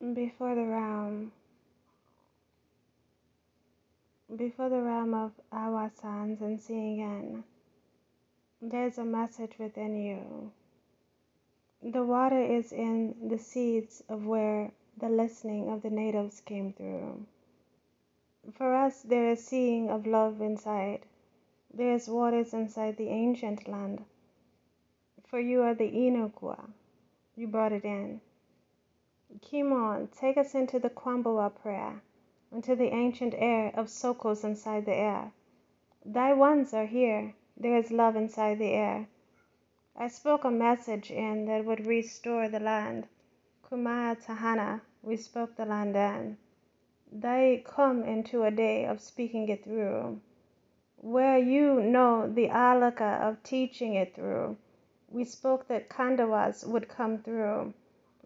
Before the realm, before the realm of our sons and seeing in, there's a message within you. The water is in the seeds of where the listening of the natives came through. For us, there is seeing of love inside. There is waters inside the ancient land. For you are the Inukwa. You brought it in. Kimon, take us into the Kwambawa prayer, into the ancient air of Sokos inside the air. Thy ones are here. There is love inside the air. I spoke a message in that would restore the land. Kumaya Tahana, we spoke the land in. Thy come into a day of speaking it through. Where you know the alaka of teaching it through. We spoke that Kandawas would come through.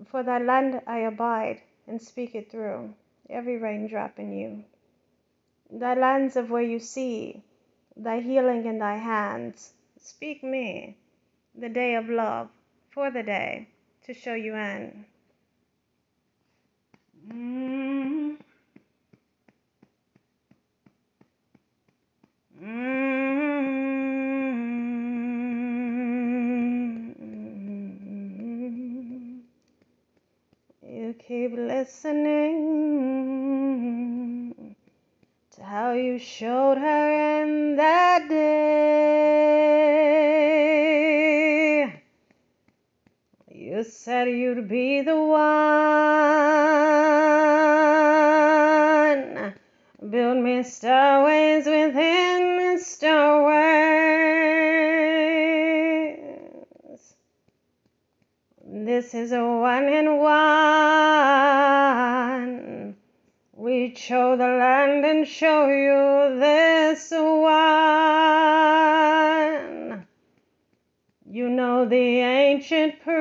For thy land I abide and speak it through, every raindrop in you. Thy lands of where you see, thy healing in thy hands, speak me, the day of love, for the day, to show you in. Mm. Mm. Listening to how you showed her in that day. You said you'd be the one. Build me starways within starways. This is a one in one. We show the land and show you this one. You know the ancient prayer.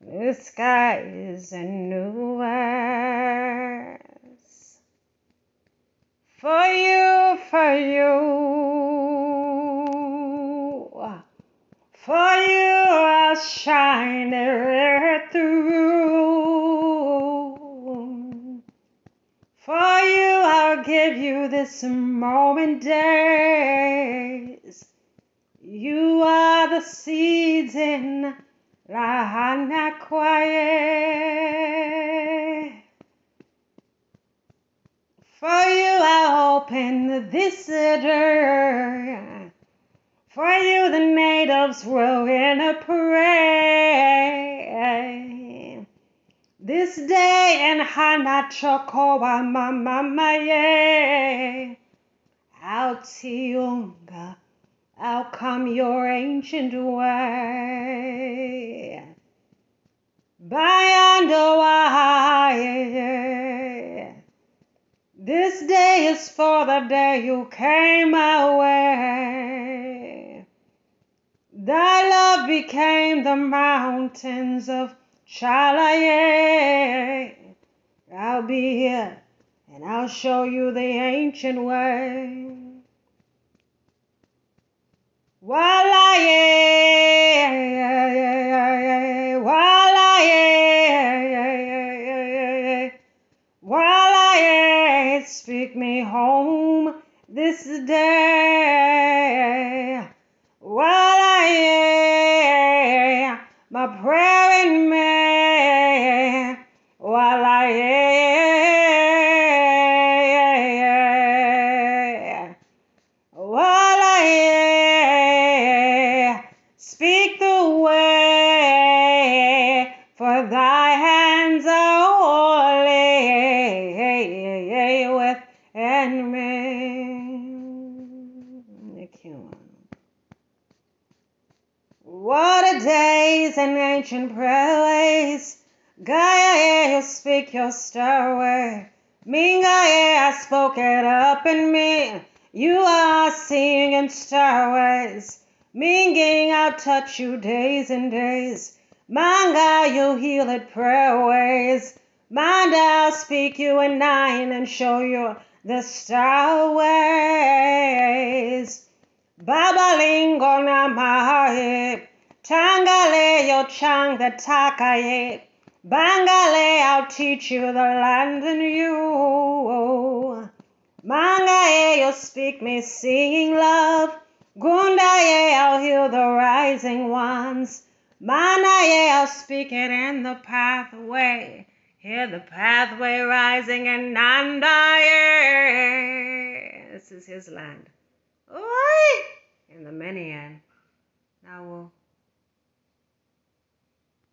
The sky is a new earth. For you, for you. Shine it through. For you, I'll give you this moment days. You are the seeds in Lahana Quiet. For you, I'll open this door. Will in a pray. This day in Hanachokoa Mamamaye. Altiunga, out come your ancient way. Bayandoa. This day is for the day you came my way. Thy love became the mountains of Chalaye. I'll be here and I'll show you the ancient way. Speak me home this day. Walaye, A days and ancient praise. Gaia, you speak your star word. Mingaye, I spoke it up in me. You are seeing in star ways. Minging, I'll touch you days and days. Manga, you heal it prayer ways. Mind, I'll speak you in nine and show you the star ways. Babalingo namahe. Tangale yo chang the takaye. Bangale, I'll teach you the land and you. Mangaye, you'll speak me singing love. Gundaye, I'll heal the rising ones. Manaye, I'll speak it in the pathway. Hear the pathway rising and Nandaye. This is his land. Oi! In the Minian. Now we'll